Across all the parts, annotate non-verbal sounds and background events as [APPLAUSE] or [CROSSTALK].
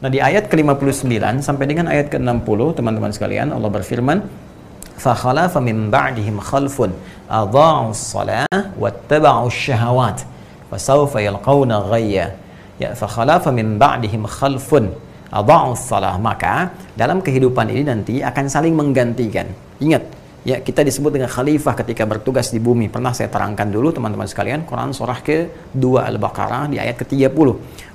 Nah di ayat ke-59 sampai dengan ayat ke-60 teman-teman sekalian Allah berfirman فَخَلَفَ مِنْ بَعْدِهِمْ خَلْفٌ أَضَاعُوا الصَّلَاةَ وَاتَّبَعُوا الشَّهَوَاتِ فَسَوْفَ يَلْقَوْنَ غَيَّا ya فَخَلَفَ مِنْ بَعْدِهِمْ خَلْفٌ أَضَاعُوا الصَّلَاةَ maka dalam kehidupan ini nanti akan saling menggantikan ingat Ya, kita disebut dengan khalifah ketika bertugas di bumi. Pernah saya terangkan dulu teman-teman sekalian, Quran surah ke-2 Al-Baqarah di ayat ke-30.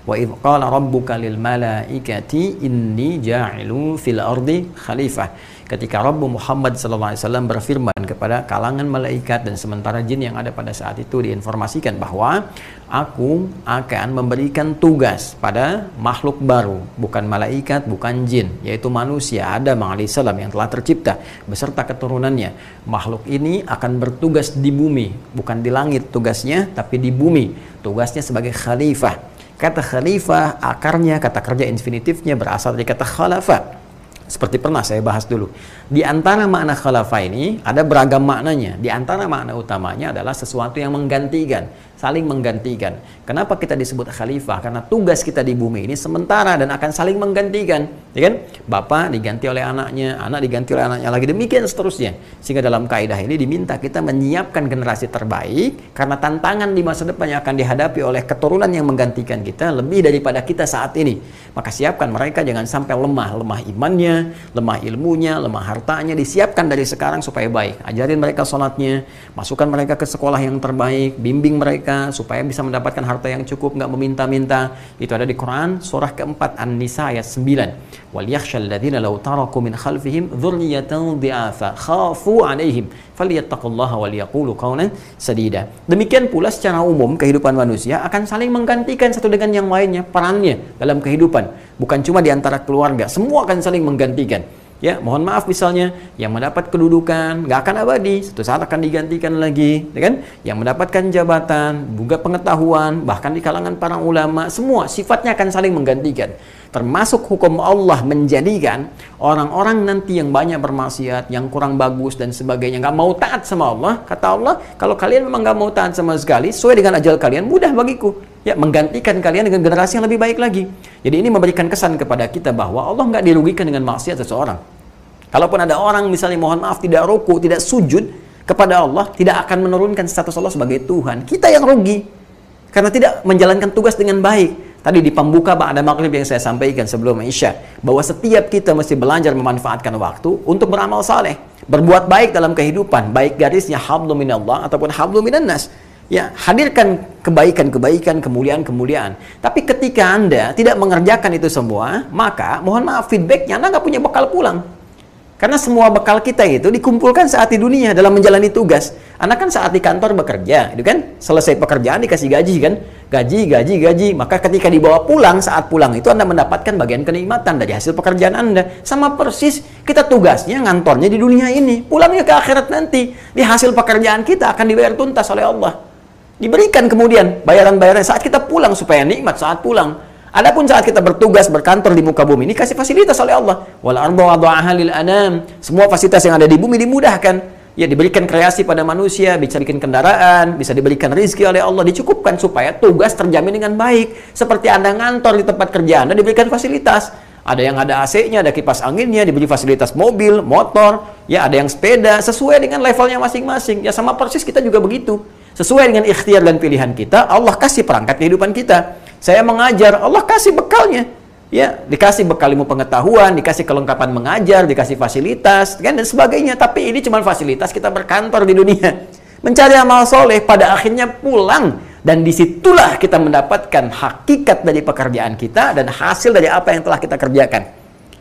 Wa idh qala rabbuka lil malaikati inni ja'ilu fil ardi khalifah ketika Rabbu Muhammad SAW berfirman kepada kalangan malaikat dan sementara jin yang ada pada saat itu diinformasikan bahwa aku akan memberikan tugas pada makhluk baru bukan malaikat bukan jin yaitu manusia Adam alaihissalam yang telah tercipta beserta keturunannya. Makhluk ini akan bertugas di bumi bukan di langit tugasnya tapi di bumi tugasnya sebagai khalifah. Kata khalifah akarnya kata kerja infinitifnya berasal dari kata khalafah seperti pernah saya bahas dulu. Di antara makna khalafah ini ada beragam maknanya. Di antara makna utamanya adalah sesuatu yang menggantikan saling menggantikan. Kenapa kita disebut khalifah? Karena tugas kita di bumi ini sementara dan akan saling menggantikan, ya kan? Bapak diganti oleh anaknya, anak diganti oleh anaknya lagi demikian seterusnya. Sehingga dalam kaidah ini diminta kita menyiapkan generasi terbaik karena tantangan di masa depan yang akan dihadapi oleh keturunan yang menggantikan kita lebih daripada kita saat ini. Maka siapkan mereka jangan sampai lemah, lemah imannya, lemah ilmunya, lemah hartanya, disiapkan dari sekarang supaya baik. Ajarin mereka sholatnya, masukkan mereka ke sekolah yang terbaik, bimbing mereka mereka supaya bisa mendapatkan harta yang cukup nggak meminta-minta. Itu ada di Quran surah keempat An-Nisa ayat 9 wal yakhshal ladzina law taraku min khalfihim dhurriyatan dhi'afa khafu alaihim falyattaqullaha wal yaqulu qawlan sadida. Demikian pula secara umum kehidupan manusia akan saling menggantikan satu dengan yang lainnya perannya dalam kehidupan. Bukan cuma di antara keluarga semua akan saling menggantikan Ya, mohon maaf misalnya yang mendapat kedudukan nggak akan abadi, suatu saat akan digantikan lagi, ya kan? Yang mendapatkan jabatan, juga pengetahuan, bahkan di kalangan para ulama, semua sifatnya akan saling menggantikan. Termasuk hukum Allah menjadikan orang-orang nanti yang banyak bermaksiat, yang kurang bagus dan sebagainya, nggak mau taat sama Allah. Kata Allah, kalau kalian memang nggak mau taat sama sekali, sesuai dengan ajal kalian, mudah bagiku ya menggantikan kalian dengan generasi yang lebih baik lagi. Jadi ini memberikan kesan kepada kita bahwa Allah nggak dirugikan dengan maksiat seseorang. Kalaupun ada orang misalnya mohon maaf tidak ruku, tidak sujud kepada Allah, tidak akan menurunkan status Allah sebagai Tuhan. Kita yang rugi karena tidak menjalankan tugas dengan baik. Tadi di pembuka ada maghrib yang saya sampaikan sebelum Isya bahwa setiap kita mesti belajar memanfaatkan waktu untuk beramal saleh, berbuat baik dalam kehidupan, baik garisnya hablu minallah ataupun hablu minannas. Ya, hadirkan kebaikan-kebaikan, kemuliaan-kemuliaan. Tapi ketika Anda tidak mengerjakan itu semua, maka mohon maaf feedbacknya Anda nggak punya bekal pulang. Karena semua bekal kita itu dikumpulkan saat di dunia dalam menjalani tugas. Anda kan saat di kantor bekerja, itu kan selesai pekerjaan dikasih gaji kan, gaji, gaji, gaji. Maka ketika dibawa pulang, saat pulang itu Anda mendapatkan bagian kenikmatan dari hasil pekerjaan Anda. Sama persis kita tugasnya ngantornya di dunia ini, pulangnya ke akhirat nanti. Di hasil pekerjaan kita akan dibayar tuntas oleh Allah. Diberikan kemudian bayaran-bayaran saat kita pulang supaya nikmat saat pulang. Adapun saat kita bertugas berkantor di muka bumi ini kasih fasilitas oleh Allah. Wal anam. Semua fasilitas yang ada di bumi dimudahkan. Ya diberikan kreasi pada manusia, bisa bikin kendaraan, bisa diberikan rizki oleh Allah, dicukupkan supaya tugas terjamin dengan baik. Seperti Anda ngantor di tempat kerja Anda diberikan fasilitas. Ada yang ada AC-nya, ada kipas anginnya, diberi fasilitas mobil, motor, ya ada yang sepeda, sesuai dengan levelnya masing-masing. Ya sama persis kita juga begitu. Sesuai dengan ikhtiar dan pilihan kita, Allah kasih perangkat kehidupan kita. Saya mengajar, Allah kasih bekalnya. Ya, dikasih bekal ilmu pengetahuan, dikasih kelengkapan mengajar, dikasih fasilitas, kan dan sebagainya. Tapi ini cuma fasilitas kita berkantor di dunia. [LAUGHS] Mencari amal soleh pada akhirnya pulang dan di situlah kita mendapatkan hakikat dari pekerjaan kita dan hasil dari apa yang telah kita kerjakan.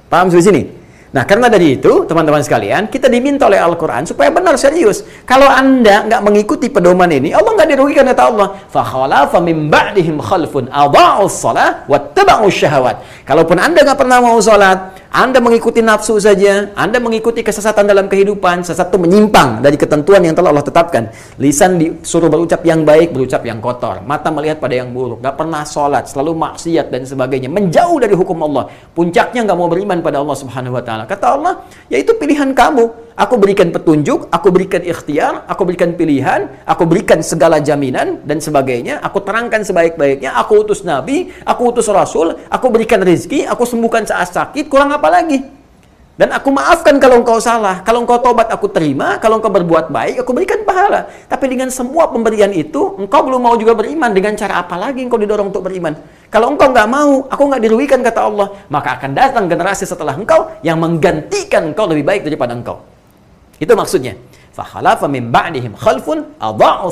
Paham di sini? Nah, karena dari itu, teman-teman sekalian, kita diminta oleh Al-Quran supaya benar serius. Kalau Anda nggak mengikuti pedoman ini, Allah nggak dirugikan kata Allah. فَخَلَافَ مِنْ بَعْدِهِمْ خَلْفٌ أَضَاعُوا الصَّلَاةِ وَاتَّبَعُوا الشَّهَوَاتِ Kalaupun Anda nggak pernah mau sholat, anda mengikuti nafsu saja, Anda mengikuti kesesatan dalam kehidupan, sesat itu menyimpang dari ketentuan yang telah Allah tetapkan. Lisan disuruh berucap yang baik, berucap yang kotor. Mata melihat pada yang buruk, gak pernah sholat, selalu maksiat dan sebagainya. Menjauh dari hukum Allah. Puncaknya gak mau beriman pada Allah subhanahu wa ta'ala. Kata Allah, ya itu pilihan kamu. Aku berikan petunjuk, aku berikan ikhtiar, aku berikan pilihan, aku berikan segala jaminan dan sebagainya, aku terangkan sebaik-baiknya, aku utus nabi, aku utus rasul, aku berikan rezeki, aku sembuhkan saat sakit, kurang apa lagi? Dan aku maafkan kalau engkau salah. Kalau engkau tobat, aku terima. Kalau engkau berbuat baik, aku berikan pahala. Tapi dengan semua pemberian itu, engkau belum mau juga beriman. Dengan cara apa lagi engkau didorong untuk beriman? Kalau engkau nggak mau, aku nggak dirugikan, kata Allah. Maka akan datang generasi setelah engkau yang menggantikan engkau lebih baik daripada engkau. Itu maksudnya. Fakhalafa min ba'dihim khalfun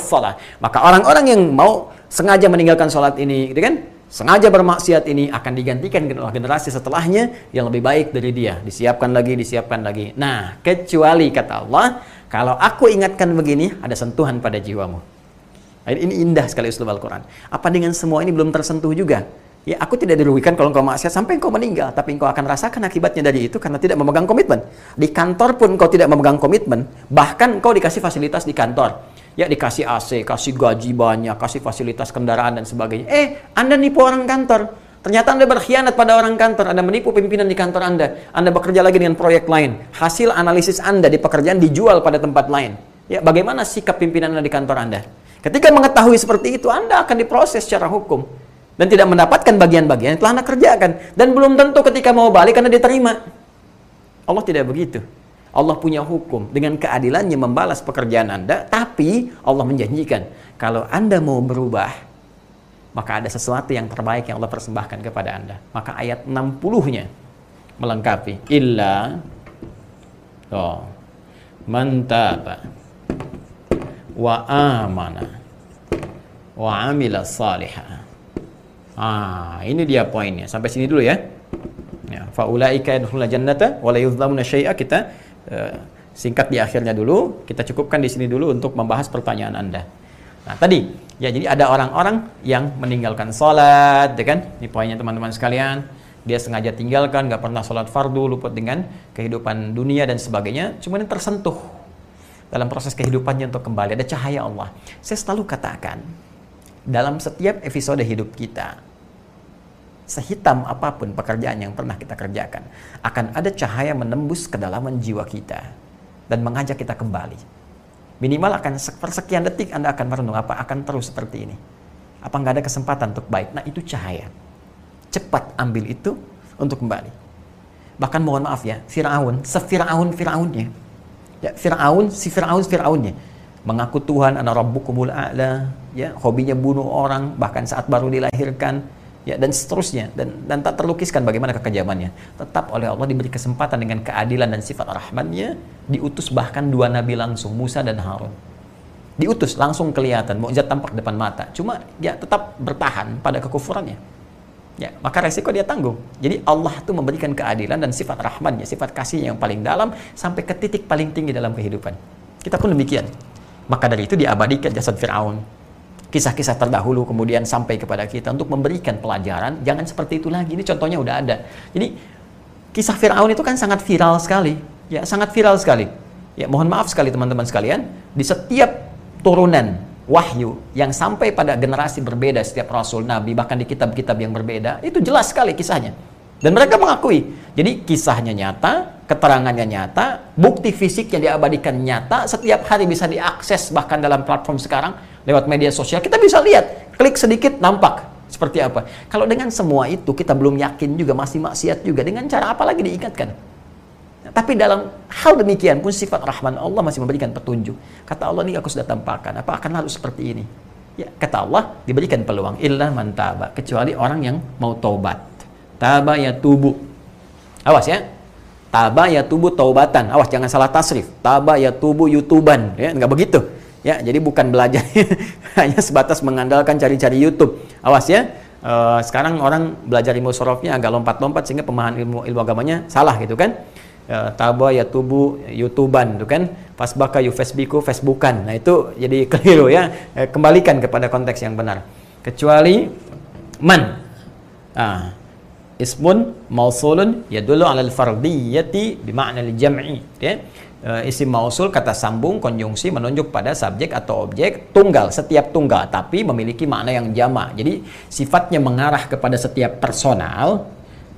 salah. Maka orang-orang yang mau sengaja meninggalkan sholat ini, gitu kan? sengaja bermaksiat ini akan digantikan generasi setelahnya yang lebih baik dari dia. Disiapkan lagi, disiapkan lagi. Nah, kecuali kata Allah, kalau aku ingatkan begini, ada sentuhan pada jiwamu. Ini indah sekali usul Al-Quran. Apa dengan semua ini belum tersentuh juga? Ya, aku tidak dirugikan kalau engkau maksiat sampai engkau meninggal, tapi engkau akan rasakan akibatnya dari itu karena tidak memegang komitmen. Di kantor pun engkau tidak memegang komitmen, bahkan engkau dikasih fasilitas di kantor Ya dikasih AC, kasih gaji banyak, kasih fasilitas kendaraan dan sebagainya. Eh, Anda nipu orang kantor. Ternyata Anda berkhianat pada orang kantor. Anda menipu pimpinan di kantor Anda. Anda bekerja lagi dengan proyek lain. Hasil analisis Anda di pekerjaan dijual pada tempat lain. Ya, bagaimana sikap pimpinan Anda di kantor Anda? Ketika mengetahui seperti itu, Anda akan diproses secara hukum dan tidak mendapatkan bagian-bagian yang telah Anda kerjakan dan belum tentu ketika mau balik Anda diterima. Allah tidak begitu. Allah punya hukum dengan keadilannya membalas pekerjaan Anda, tapi Allah menjanjikan kalau Anda mau berubah, maka ada sesuatu yang terbaik yang Allah persembahkan kepada Anda. Maka ayat 60-nya melengkapi illa oh, mantaba wa amana wa amila salihah. Ah, ini dia poinnya. Sampai sini dulu ya. Ya, faulaika yadkhuluna jannata wa la yuzlamuna syai'a kita Eh, singkat di akhirnya dulu. Kita cukupkan di sini dulu untuk membahas pertanyaan Anda. Nah, tadi ya jadi ada orang-orang yang meninggalkan sholat, ya kan? Ini poinnya teman-teman sekalian. Dia sengaja tinggalkan, nggak pernah sholat fardu, luput dengan kehidupan dunia dan sebagainya. Cuma ini tersentuh dalam proses kehidupannya untuk kembali. Ada cahaya Allah. Saya selalu katakan, dalam setiap episode hidup kita, sehitam apa pun pekerjaan yang pernah kita kerjakan, akan ada cahaya menembus kedalaman jiwa kita dan mengajak kita kembali. Minimal akan persekian detik Anda akan merenung apa akan terus seperti ini. Apa nggak ada kesempatan untuk baik? Nah itu cahaya. Cepat ambil itu untuk kembali. Bahkan mohon maaf ya, Fir'aun, sefir'aun Fir'aunnya. Ya, Fir'aun, si Fir'aun, Fir'aunnya. Mengaku Tuhan, anak Rabbukumul A'la, ya, hobinya bunuh orang, bahkan saat baru dilahirkan, ya dan seterusnya. Dan dan tak terlukiskan bagaimana kekejamannya. Tetap oleh Allah diberi kesempatan dengan keadilan dan sifat rahmatnya diutus bahkan dua nabi langsung Musa dan Harun. Diutus langsung kelihatan mukjizat tampak depan mata. Cuma dia tetap bertahan pada kekufurannya. Ya maka resiko dia tanggung. Jadi Allah itu memberikan keadilan dan sifat rahmatnya sifat kasihnya yang paling dalam sampai ke titik paling tinggi dalam kehidupan. Kita pun demikian. Maka dari itu diabadikan jasad Fir'aun kisah-kisah terdahulu kemudian sampai kepada kita untuk memberikan pelajaran. Jangan seperti itu lagi. Ini contohnya udah ada. Jadi kisah Firaun itu kan sangat viral sekali. Ya sangat viral sekali. Ya mohon maaf sekali teman-teman sekalian. Di setiap turunan wahyu yang sampai pada generasi berbeda setiap rasul nabi bahkan di kitab-kitab yang berbeda itu jelas sekali kisahnya. Dan mereka mengakui. Jadi kisahnya nyata keterangannya nyata bukti fisik yang diabadikan nyata setiap hari bisa diakses bahkan dalam platform sekarang lewat media sosial, kita bisa lihat, klik sedikit nampak seperti apa. Kalau dengan semua itu kita belum yakin juga, masih maksiat juga, dengan cara apa lagi diingatkan? Tapi dalam hal demikian pun sifat rahman Allah masih memberikan petunjuk. Kata Allah ini aku sudah tampakkan, apa akan harus seperti ini? Ya, kata Allah diberikan peluang illa mantaba kecuali orang yang mau taubat. Taba ya tubuh. Awas ya. Taba ya tubuh taubatan. Awas jangan salah tasrif. Taba ya tubuh youtuban ya, nggak begitu. Ya, jadi bukan belajar [LAUGHS] hanya sebatas mengandalkan cari-cari YouTube. Awas ya. Uh, sekarang orang belajar ilmu sorofnya agak lompat-lompat sehingga pemahaman ilmu ilmu agamanya salah gitu kan. Uh, taba ya tubuh YouTubean itu kan. Fasbaka yu Facebooku Facebookan. Nah, itu jadi [LAUGHS] keliru ya. Uh, kembalikan kepada konteks yang benar. Kecuali man. Ah, ismun mausulun yadullu 'ala al-fardiyyati bi ma'na al-jam'i ya uh, isim mausul kata sambung konjungsi menunjuk pada subjek atau objek tunggal setiap tunggal tapi memiliki makna yang jamak jadi sifatnya mengarah kepada setiap personal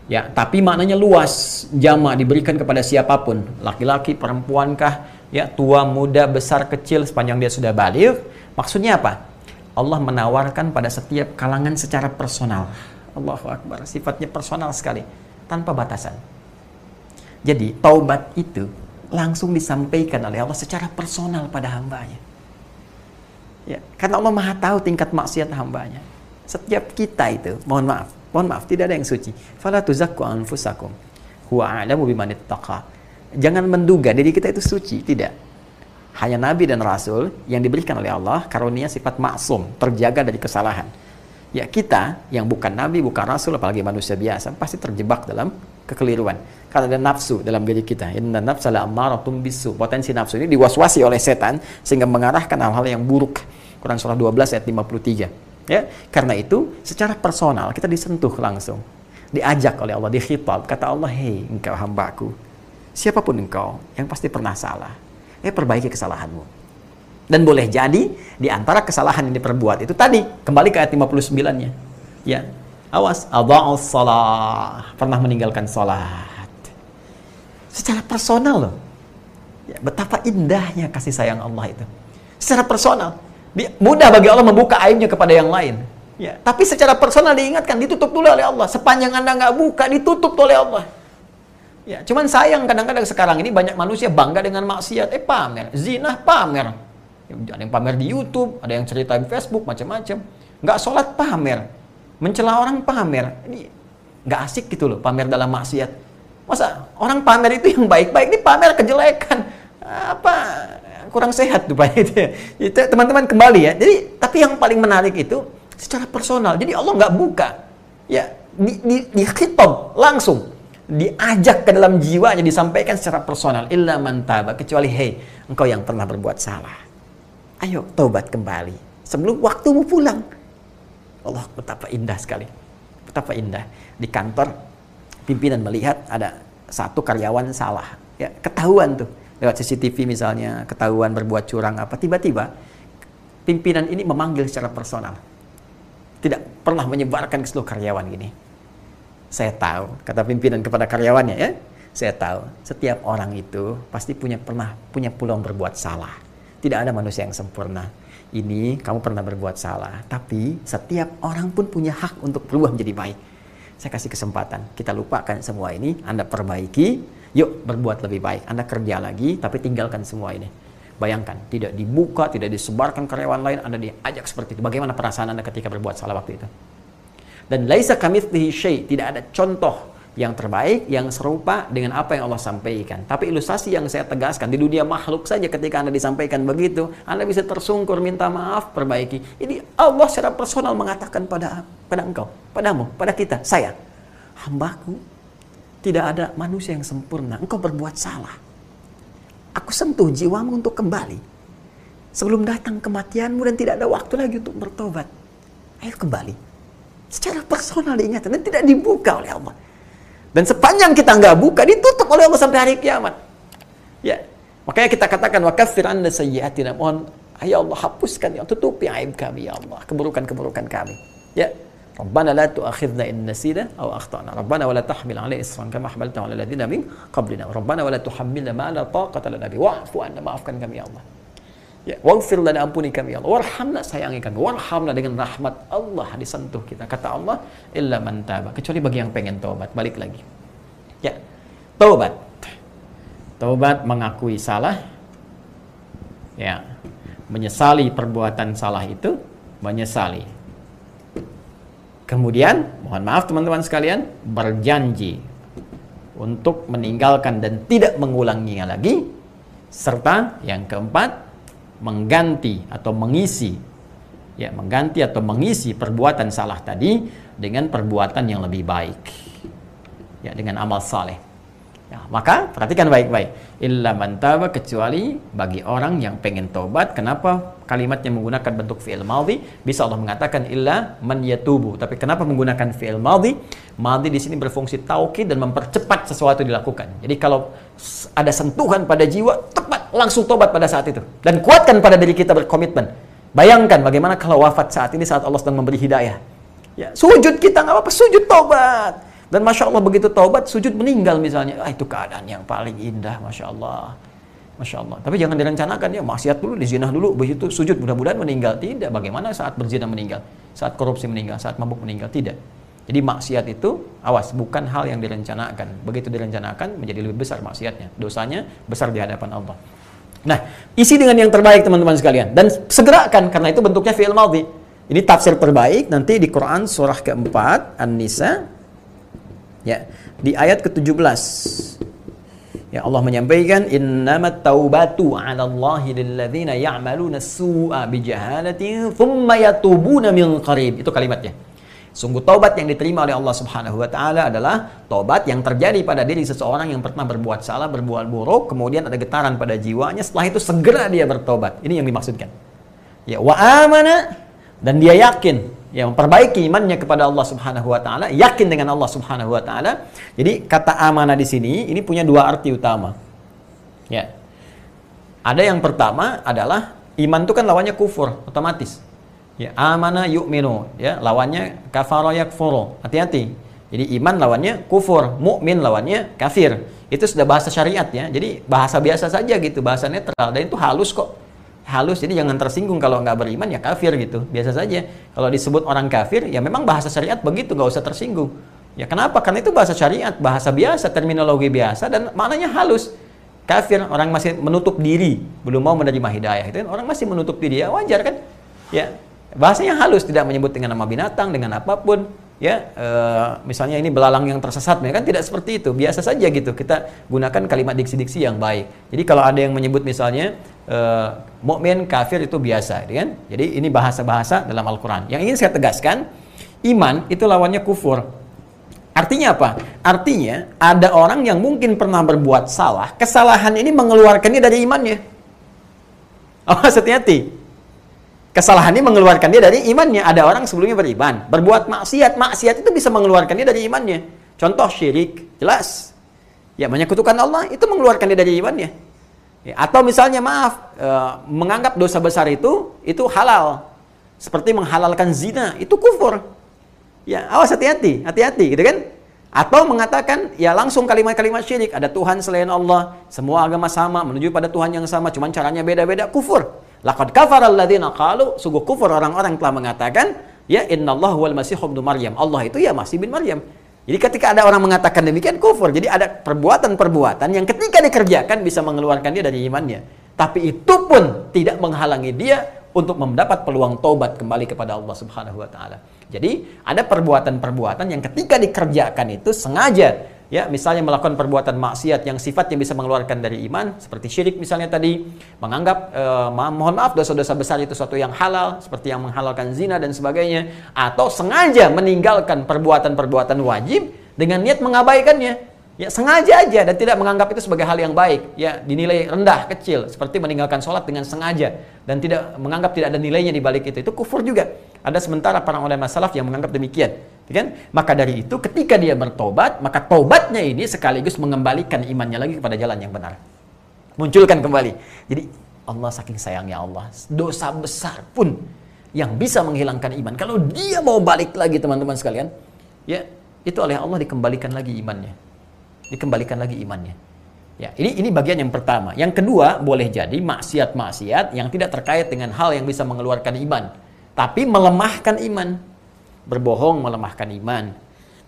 Ya, tapi maknanya luas. Jama diberikan kepada siapa pun, laki-laki, perempuankah, ya, tua, muda, besar, kecil sepanjang dia sudah balik. Maksudnya apa? Allah menawarkan pada setiap kalangan secara personal. Allahu Akbar, sifatnya personal sekali, tanpa batasan. Jadi, taubat itu langsung disampaikan oleh Allah secara personal pada hambanya. Ya, karena Allah Maha tahu tingkat maksiat hambanya. Setiap kita itu, mohon maaf, Mohon maaf, tidak ada yang suci. Fala tuzakku anfusakum. Huwa a'lamu Jangan menduga diri kita itu suci, tidak. Hanya nabi dan rasul yang diberikan oleh Allah karunia sifat maksum, terjaga dari kesalahan. Ya kita yang bukan nabi, bukan rasul, apalagi manusia biasa, pasti terjebak dalam kekeliruan. Karena ada nafsu dalam diri kita. Inna nafsa la ammaratum bisu. Potensi nafsu ini diwaswasi oleh setan sehingga mengarahkan hal-hal yang buruk. Quran surah 12 ayat 53. Ya, karena itu secara personal kita disentuh langsung, diajak oleh Allah, dikhitab. Kata Allah, hei engkau hambaku, siapa pun engkau yang pasti pernah salah, eh perbaiki kesalahanmu. Dan boleh jadi di antara kesalahan yang diperbuat itu tadi kembali ke ayat 59-nya. Ya. Awas, adha'us salah, pernah meninggalkan salat. Secara personal loh. Ya, betapa indahnya kasih sayang Allah itu. Secara personal mudah bagi Allah membuka aibnya kepada yang lain. Ya, tapi secara personal diingatkan ditutup dulu oleh Allah. Sepanjang anda nggak buka ditutup oleh Allah. Ya, cuman sayang kadang-kadang sekarang ini banyak manusia bangga dengan maksiat, eh pamer, zina pamer. Ya, ada yang pamer di YouTube, ada yang cerita di Facebook macam-macam. Nggak sholat pamer, mencela orang pamer. Ini nggak asik gitu loh pamer dalam maksiat. Masa orang pamer itu yang baik-baik, ini pamer kejelekan. Apa kurang sehat tuh Pak itu. Itu teman-teman kembali ya. Jadi tapi yang paling menarik itu secara personal. Jadi Allah nggak buka. Ya, di, di, di khitab langsung diajak ke dalam jiwanya disampaikan secara personal illa mantaba kecuali hei engkau yang pernah berbuat salah ayo taubat kembali sebelum waktumu pulang Allah betapa indah sekali. Betapa indah. Di kantor pimpinan melihat ada satu karyawan salah. Ya ketahuan tuh. Lewat CCTV misalnya ketahuan berbuat curang apa. Tiba-tiba pimpinan ini memanggil secara personal. Tidak pernah menyebarkan ke seluruh karyawan gini. Saya tahu kata pimpinan kepada karyawannya ya. Saya tahu setiap orang itu pasti punya pernah punya peluang berbuat salah. Tidak ada manusia yang sempurna ini kamu pernah berbuat salah tapi setiap orang pun punya hak untuk berubah menjadi baik saya kasih kesempatan kita lupakan semua ini anda perbaiki Yuk berbuat lebih baik. Anda kerja lagi, tapi tinggalkan semua ini. Bayangkan, tidak dibuka, tidak disebarkan karyawan lain, Anda diajak seperti itu. Bagaimana perasaan Anda ketika berbuat salah waktu itu? Dan laisa kamitslihi syai, tidak ada contoh yang terbaik, yang serupa dengan apa yang Allah sampaikan. Tapi ilustrasi yang saya tegaskan di dunia makhluk saja ketika Anda disampaikan begitu, Anda bisa tersungkur minta maaf, perbaiki. Ini Allah secara personal mengatakan pada pada engkau, padamu, pada kita, saya, hambaku tidak ada manusia yang sempurna. Engkau berbuat salah. Aku sentuh jiwamu untuk kembali. Sebelum datang kematianmu dan tidak ada waktu lagi untuk bertobat. Ayo kembali. Secara personal diingatkan dan tidak dibuka oleh Allah. Dan sepanjang kita nggak buka, ditutup oleh Allah sampai hari kiamat. Ya, makanya kita katakan wakafir anda sayyiatina. Mohon, ya Allah hapuskan, ya tutupi aib kami, ya Allah. Keburukan-keburukan kami. Ya, Rabbana la tu'akhidna in nasina aw akhtana. Rabbana wa tahmil 'alaina isran kama hamaltahu 'ala alladziina min qablina. Rabbana wa la tuhammilna ma la taqata lana bi. Wa'fu 'anna, maafkan kami ya Allah. Ya, waghfir lana ampuni kami Allah. Warhamna sayangi kami. Warhamna dengan rahmat Allah disentuh kita. Kata Allah, illa man taba. Kecuali bagi yang pengen taubat. Balik lagi. Ya. Taubat. Taubat mengakui salah. Ya. Menyesali perbuatan salah itu, menyesali Kemudian, mohon maaf teman-teman sekalian, berjanji untuk meninggalkan dan tidak mengulanginya lagi. Serta yang keempat, mengganti atau mengisi ya, mengganti atau mengisi perbuatan salah tadi dengan perbuatan yang lebih baik. Ya, dengan amal saleh. Ya, maka perhatikan baik-baik. Illa man taba kecuali bagi orang yang pengen tobat. Kenapa kalimatnya menggunakan bentuk fi'il madhi? Bisa Allah mengatakan illa man yatubu. Tapi kenapa menggunakan fi'il madhi? Madhi di sini berfungsi taukid dan mempercepat sesuatu dilakukan. Jadi kalau ada sentuhan pada jiwa, tepat langsung tobat pada saat itu. Dan kuatkan pada diri kita berkomitmen. Bayangkan bagaimana kalau wafat saat ini saat Allah sedang memberi hidayah. Ya, sujud kita nggak apa-apa, sujud tobat Dan Masya Allah begitu taubat, sujud meninggal misalnya. Ah, itu keadaan yang paling indah, Masya Allah. Masya Allah. Tapi jangan direncanakan ya, maksiat dulu, dizinah dulu, begitu sujud mudah-mudahan meninggal. Tidak. Bagaimana saat berzina meninggal? Saat korupsi meninggal, saat mabuk meninggal? Tidak. Jadi maksiat itu, awas, bukan hal yang direncanakan. Begitu direncanakan, menjadi lebih besar maksiatnya. Dosanya besar di hadapan Allah. Nah, isi dengan yang terbaik teman-teman sekalian. Dan segerakan, karena itu bentuknya fi'il madhi. Ini tafsir terbaik nanti di Quran surah keempat, An-Nisa, ya, di ayat ke-17. Ya Allah menyampaikan innamat taubatu 'ala Allahi lilladzina ya'maluna su'a bijahalatin thumma yatubuna min qarib. Itu kalimatnya. Sungguh taubat yang diterima oleh Allah Subhanahu wa taala adalah taubat yang terjadi pada diri seseorang yang pernah berbuat salah, berbuat buruk, kemudian ada getaran pada jiwanya, setelah itu segera dia bertobat. Ini yang dimaksudkan. Ya, wa amana dan dia yakin ya memperbaiki imannya kepada Allah Subhanahu wa taala, yakin dengan Allah Subhanahu wa taala. Jadi kata amanah di sini ini punya dua arti utama. Ya. Ada yang pertama adalah iman itu kan lawannya kufur, otomatis. Ya, amana yu'minu, ya, lawannya kafara yakfuru. Hati-hati. Jadi iman lawannya kufur, mukmin lawannya kafir. Itu sudah bahasa syariat ya. Jadi bahasa biasa saja gitu, bahasa netral dan itu halus kok halus jadi jangan tersinggung. Kalau nggak beriman ya kafir gitu. Biasa saja. Kalau disebut orang kafir ya memang bahasa syariat begitu. Nggak usah tersinggung. Ya kenapa? Karena itu bahasa syariat bahasa biasa terminologi biasa dan maknanya halus. Kafir orang masih menutup diri. Belum mau menerima hidayah. Itu kan orang masih menutup diri. Ya wajar kan? Ya bahasanya halus. Tidak menyebut dengan nama binatang dengan apa pun ya e, misalnya ini belalang yang tersesat kan? Tidak seperti itu. Biasa saja gitu. Kita gunakan kalimat diksi-diksi yang baik. Jadi kalau ada yang menyebut misalnya e, mukmin kafir itu biasa gitu kan? Jadi ini bahasa-bahasa dalam Al-Quran. Yang ingin saya tegaskan iman itu lawannya kufur. Artinya apa? Artinya ada orang yang mungkin pernah berbuat salah kesalahan ini mengeluarkannya dari imannya. [LAUGHS] Oh hati-hati Kesalahan ini mengeluarkan dia dari imannya. Ada orang sebelumnya beriman, berbuat maksiat. Maksiat itu bisa mengeluarkan dia dari imannya. Contoh syirik, jelas. Ya menyekutukan Allah itu mengeluarkan dia dari imannya. Ya, atau misalnya maaf, e, menganggap dosa besar itu itu halal. Seperti menghalalkan zina, itu kufur. Ya, awas hati-hati, hati-hati gitu kan? Atau mengatakan ya langsung kalimat-kalimat syirik, ada Tuhan selain Allah, semua agama sama, menuju pada Tuhan yang sama, cuman caranya beda-beda, kufur. Laqad kafara alladziina qalu sungguh kufur orang-orang telah mengatakan ya innallahu wal masih ibnu Maryam. Allah itu ya masih bin Maryam. Jadi ketika ada orang mengatakan demikian kufur. Jadi ada perbuatan-perbuatan yang ketika dikerjakan bisa mengeluarkan dia dari imannya. Tapi itu pun tidak menghalangi dia untuk mendapat peluang taubat kembali kepada Allah Subhanahu wa taala. Jadi ada perbuatan-perbuatan yang ketika dikerjakan itu sengaja ya misalnya melakukan perbuatan maksiat yang sifatnya bisa mengeluarkan dari iman seperti syirik misalnya tadi menganggap eh, mohon maaf dosa-dosa besar itu suatu yang halal seperti yang menghalalkan zina dan sebagainya atau sengaja meninggalkan perbuatan-perbuatan wajib dengan niat mengabaikannya. Ya sengaja aja dan tidak menganggap itu sebagai hal yang baik. Ya dinilai rendah kecil seperti meninggalkan sholat dengan sengaja dan tidak menganggap tidak ada nilainya di balik itu. Itu kufur juga. Ada sementara para ulama salaf yang menganggap demikian kan? Maka dari itu ketika dia bertobat, maka tobatnya ini sekaligus mengembalikan imannya lagi kepada jalan yang benar. Munculkan kembali. Jadi Allah saking sayangnya Allah, dosa besar pun yang bisa menghilangkan iman. Kalau dia mau balik lagi teman-teman sekalian, ya itu oleh Allah dikembalikan lagi imannya. Dikembalikan lagi imannya. Ya, ini ini bagian yang pertama. Yang kedua, boleh jadi maksiat-maksiat yang tidak terkait dengan hal yang bisa mengeluarkan iman, tapi melemahkan iman berbohong melemahkan iman,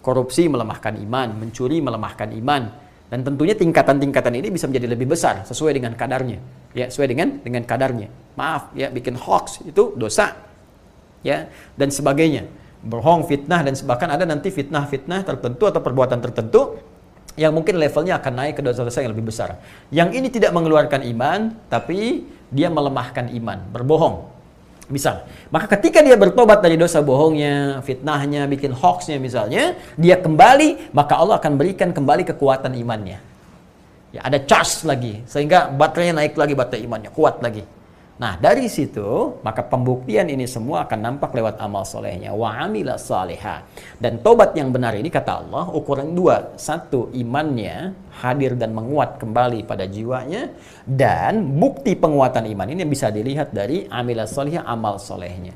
korupsi melemahkan iman, mencuri melemahkan iman. Dan tentunya tingkatan-tingkatan ini bisa menjadi lebih besar sesuai dengan kadarnya. Ya, sesuai dengan dengan kadarnya. Maaf, ya bikin hoax itu dosa. Ya, dan sebagainya. Berbohong, fitnah dan bahkan ada nanti fitnah-fitnah tertentu atau perbuatan tertentu yang mungkin levelnya akan naik ke dosa-dosa yang lebih besar. Yang ini tidak mengeluarkan iman, tapi dia melemahkan iman, berbohong. Misal, maka ketika dia bertobat dari dosa bohongnya, fitnahnya, bikin hoaxnya misalnya, dia kembali, maka Allah akan berikan kembali kekuatan imannya. Ya, ada charge lagi, sehingga baterainya naik lagi, baterai imannya kuat lagi. Nah, dari situ, maka pembuktian ini semua akan nampak lewat amal solehnya. Wa amila saleha. Dan tobat yang benar ini, kata Allah, ukuran dua. Satu, imannya hadir dan menguat kembali pada jiwanya. Dan bukti penguatan iman ini bisa dilihat dari amila solehnya, amal solehnya.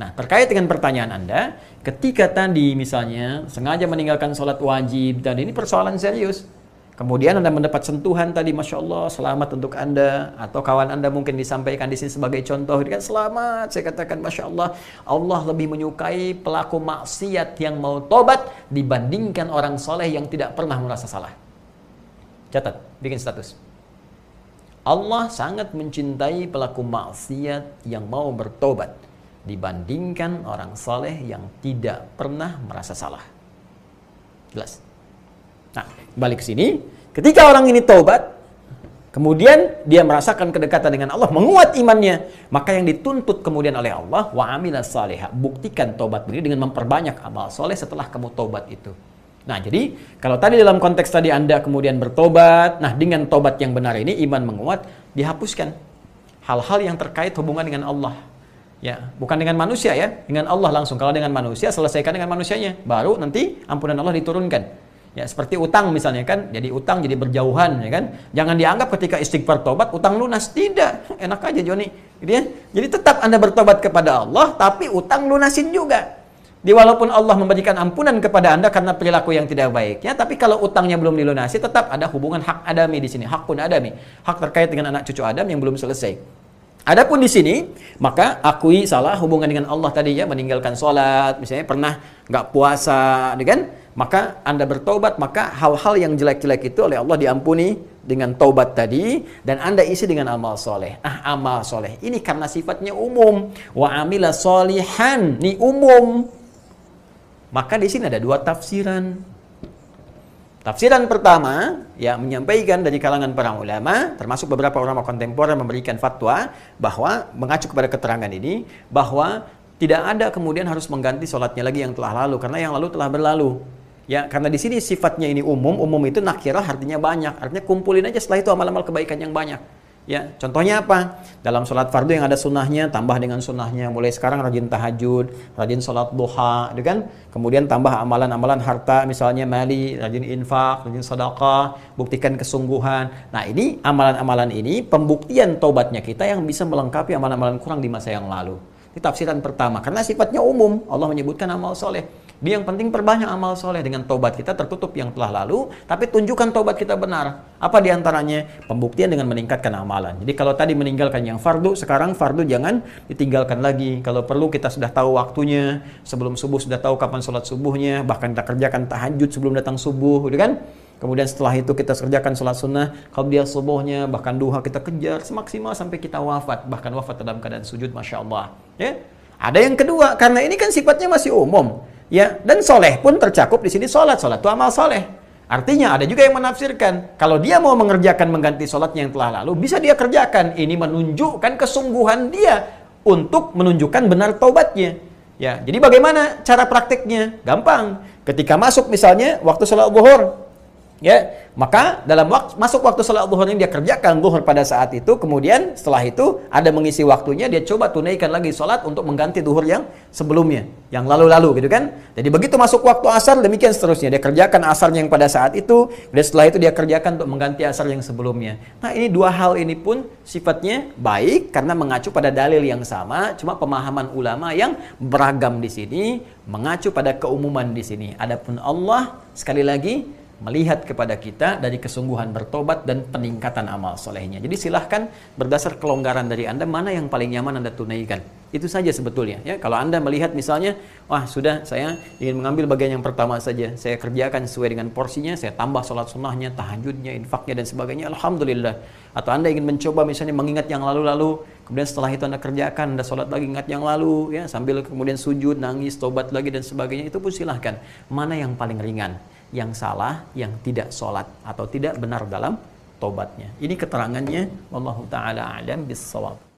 Nah, terkait dengan pertanyaan Anda, ketika tadi misalnya sengaja meninggalkan sholat wajib, dan ini persoalan serius, kemudian Anda mendapat sentuhan tadi, Masya Allah, selamat untuk Anda, atau kawan Anda mungkin disampaikan di sini sebagai contoh, kan selamat, saya katakan Masya Allah, Allah lebih menyukai pelaku maksiat yang mau tobat dibandingkan orang soleh yang tidak pernah merasa salah. Catat, bikin status. Allah sangat mencintai pelaku maksiat yang mau bertobat dibandingkan orang soleh yang tidak pernah merasa salah. Jelas. Nah, balik ke sini. Ketika orang ini tobat, kemudian dia merasakan kedekatan dengan Allah, menguat imannya, maka yang dituntut kemudian oleh Allah, wa salihah, buktikan tobat beliau dengan memperbanyak amal soleh setelah kamu tobat itu. Nah, jadi kalau tadi dalam konteks tadi Anda kemudian bertobat, nah dengan tobat yang benar ini iman menguat, dihapuskan hal-hal yang terkait hubungan dengan Allah. Ya, bukan dengan manusia ya, dengan Allah langsung. Kalau dengan manusia selesaikan dengan manusianya, baru nanti ampunan Allah diturunkan. Ya, seperti utang misalnya kan, jadi utang jadi berjauhan ya kan. Jangan dianggap ketika istighfar tobat utang lunas, tidak. Enak aja Joni. Gitu ya. Jadi tetap Anda bertobat kepada Allah tapi utang lunasin juga. Di walaupun Allah memberikan ampunan kepada Anda karena perilaku yang tidak baiknya, tapi kalau utangnya belum dilunasi, tetap ada hubungan hak adami di sini, hak pun adami, hak terkait dengan anak cucu Adam yang belum selesai. Adapun di sini, maka akui salah hubungan dengan Allah tadi ya, meninggalkan sholat, misalnya pernah nggak puasa, ya kan? Maka Anda bertobat, maka hal-hal yang jelek-jelek itu oleh Allah diampuni dengan taubat tadi dan Anda isi dengan amal soleh. Ah, amal soleh ini karena sifatnya umum. Wa amila solihan, ini umum. Maka di sini ada dua tafsiran. Tafsiran pertama yang menyampaikan dari kalangan para ulama, termasuk beberapa ulama kontemporer memberikan fatwa bahwa mengacu kepada keterangan ini bahwa tidak ada kemudian harus mengganti sholatnya lagi yang telah lalu karena yang lalu telah berlalu. Ya, karena di sini sifatnya ini umum, umum itu nakirah artinya banyak, artinya kumpulin aja setelah itu amal-amal kebaikan yang banyak. Ya, contohnya apa? Dalam sholat fardu yang ada sunnahnya, tambah dengan sunnahnya. Mulai sekarang rajin tahajud, rajin sholat duha, gitu kan? Kemudian tambah amalan-amalan harta, misalnya mali, rajin infak, rajin sedekah, buktikan kesungguhan. Nah, ini amalan-amalan ini pembuktian tobatnya kita yang bisa melengkapi amalan-amalan kurang di masa yang lalu. Ini tafsiran pertama, karena sifatnya umum. Allah menyebutkan amal soleh. Dia yang penting perbanyak amal soleh dengan tobat kita tertutup yang telah lalu, tapi tunjukkan tobat kita benar. Apa di antaranya? Pembuktian dengan meningkatkan amalan. Jadi kalau tadi meninggalkan yang fardu, sekarang fardu jangan ditinggalkan lagi. Kalau perlu kita sudah tahu waktunya, sebelum subuh sudah tahu kapan sholat subuhnya, bahkan kita kerjakan tahajud sebelum datang subuh, gitu kan? Kemudian setelah itu kita kerjakan sholat sunnah, kalau dia subuhnya, bahkan duha kita kejar semaksimal sampai kita wafat, bahkan wafat dalam keadaan sujud, masya Allah. Ya, ada yang kedua, karena ini kan sifatnya masih umum. Ya, dan soleh pun tercakup di sini sholat. Sholat itu amal soleh. Artinya ada juga yang menafsirkan kalau dia mau mengerjakan mengganti sholatnya yang telah lalu bisa dia kerjakan. Ini menunjukkan kesungguhan dia untuk menunjukkan benar taubatnya. Ya, jadi bagaimana cara praktiknya? Gampang. Ketika masuk misalnya waktu sholat zuhur, ya maka dalam waktu, masuk waktu sholat zuhur ini dia kerjakan zuhur pada saat itu kemudian setelah itu ada mengisi waktunya dia coba tunaikan lagi sholat untuk mengganti zuhur yang sebelumnya yang lalu-lalu gitu kan? Jadi begitu masuk waktu asar demikian seterusnya. Dia kerjakan asarnya yang pada saat itu dan setelah itu dia kerjakan untuk mengganti asar yang sebelumnya. Nah ini dua hal ini pun sifatnya baik karena mengacu pada dalil yang sama cuma pemahaman ulama yang beragam di sini mengacu pada keumuman di sini. Adapun Allah sekali lagi melihat kepada kita dari kesungguhan bertobat dan peningkatan amal solehnya. Jadi silahkan berdasar kelonggaran dari Anda mana yang paling nyaman Anda tunaikan. Itu saja sebetulnya. Ya, kalau Anda melihat misalnya, wah sudah saya ingin mengambil bagian yang pertama saja, saya kerjakan sesuai dengan porsinya, saya tambah sholat sunnahnya, tahajudnya, infaknya dan sebagainya. Alhamdulillah. Atau Anda ingin mencoba misalnya mengingat yang lalu-lalu, kemudian setelah itu Anda kerjakan, Anda sholat lagi ingat yang lalu, ya sambil kemudian sujud, nangis, tobat lagi dan sebagainya. Itu pun silahkan. Mana yang paling ringan? Yang salah, yang tidak sholat atau tidak benar dalam tobatnya. Ini keterangannya. Wallahu taala alam bisawab.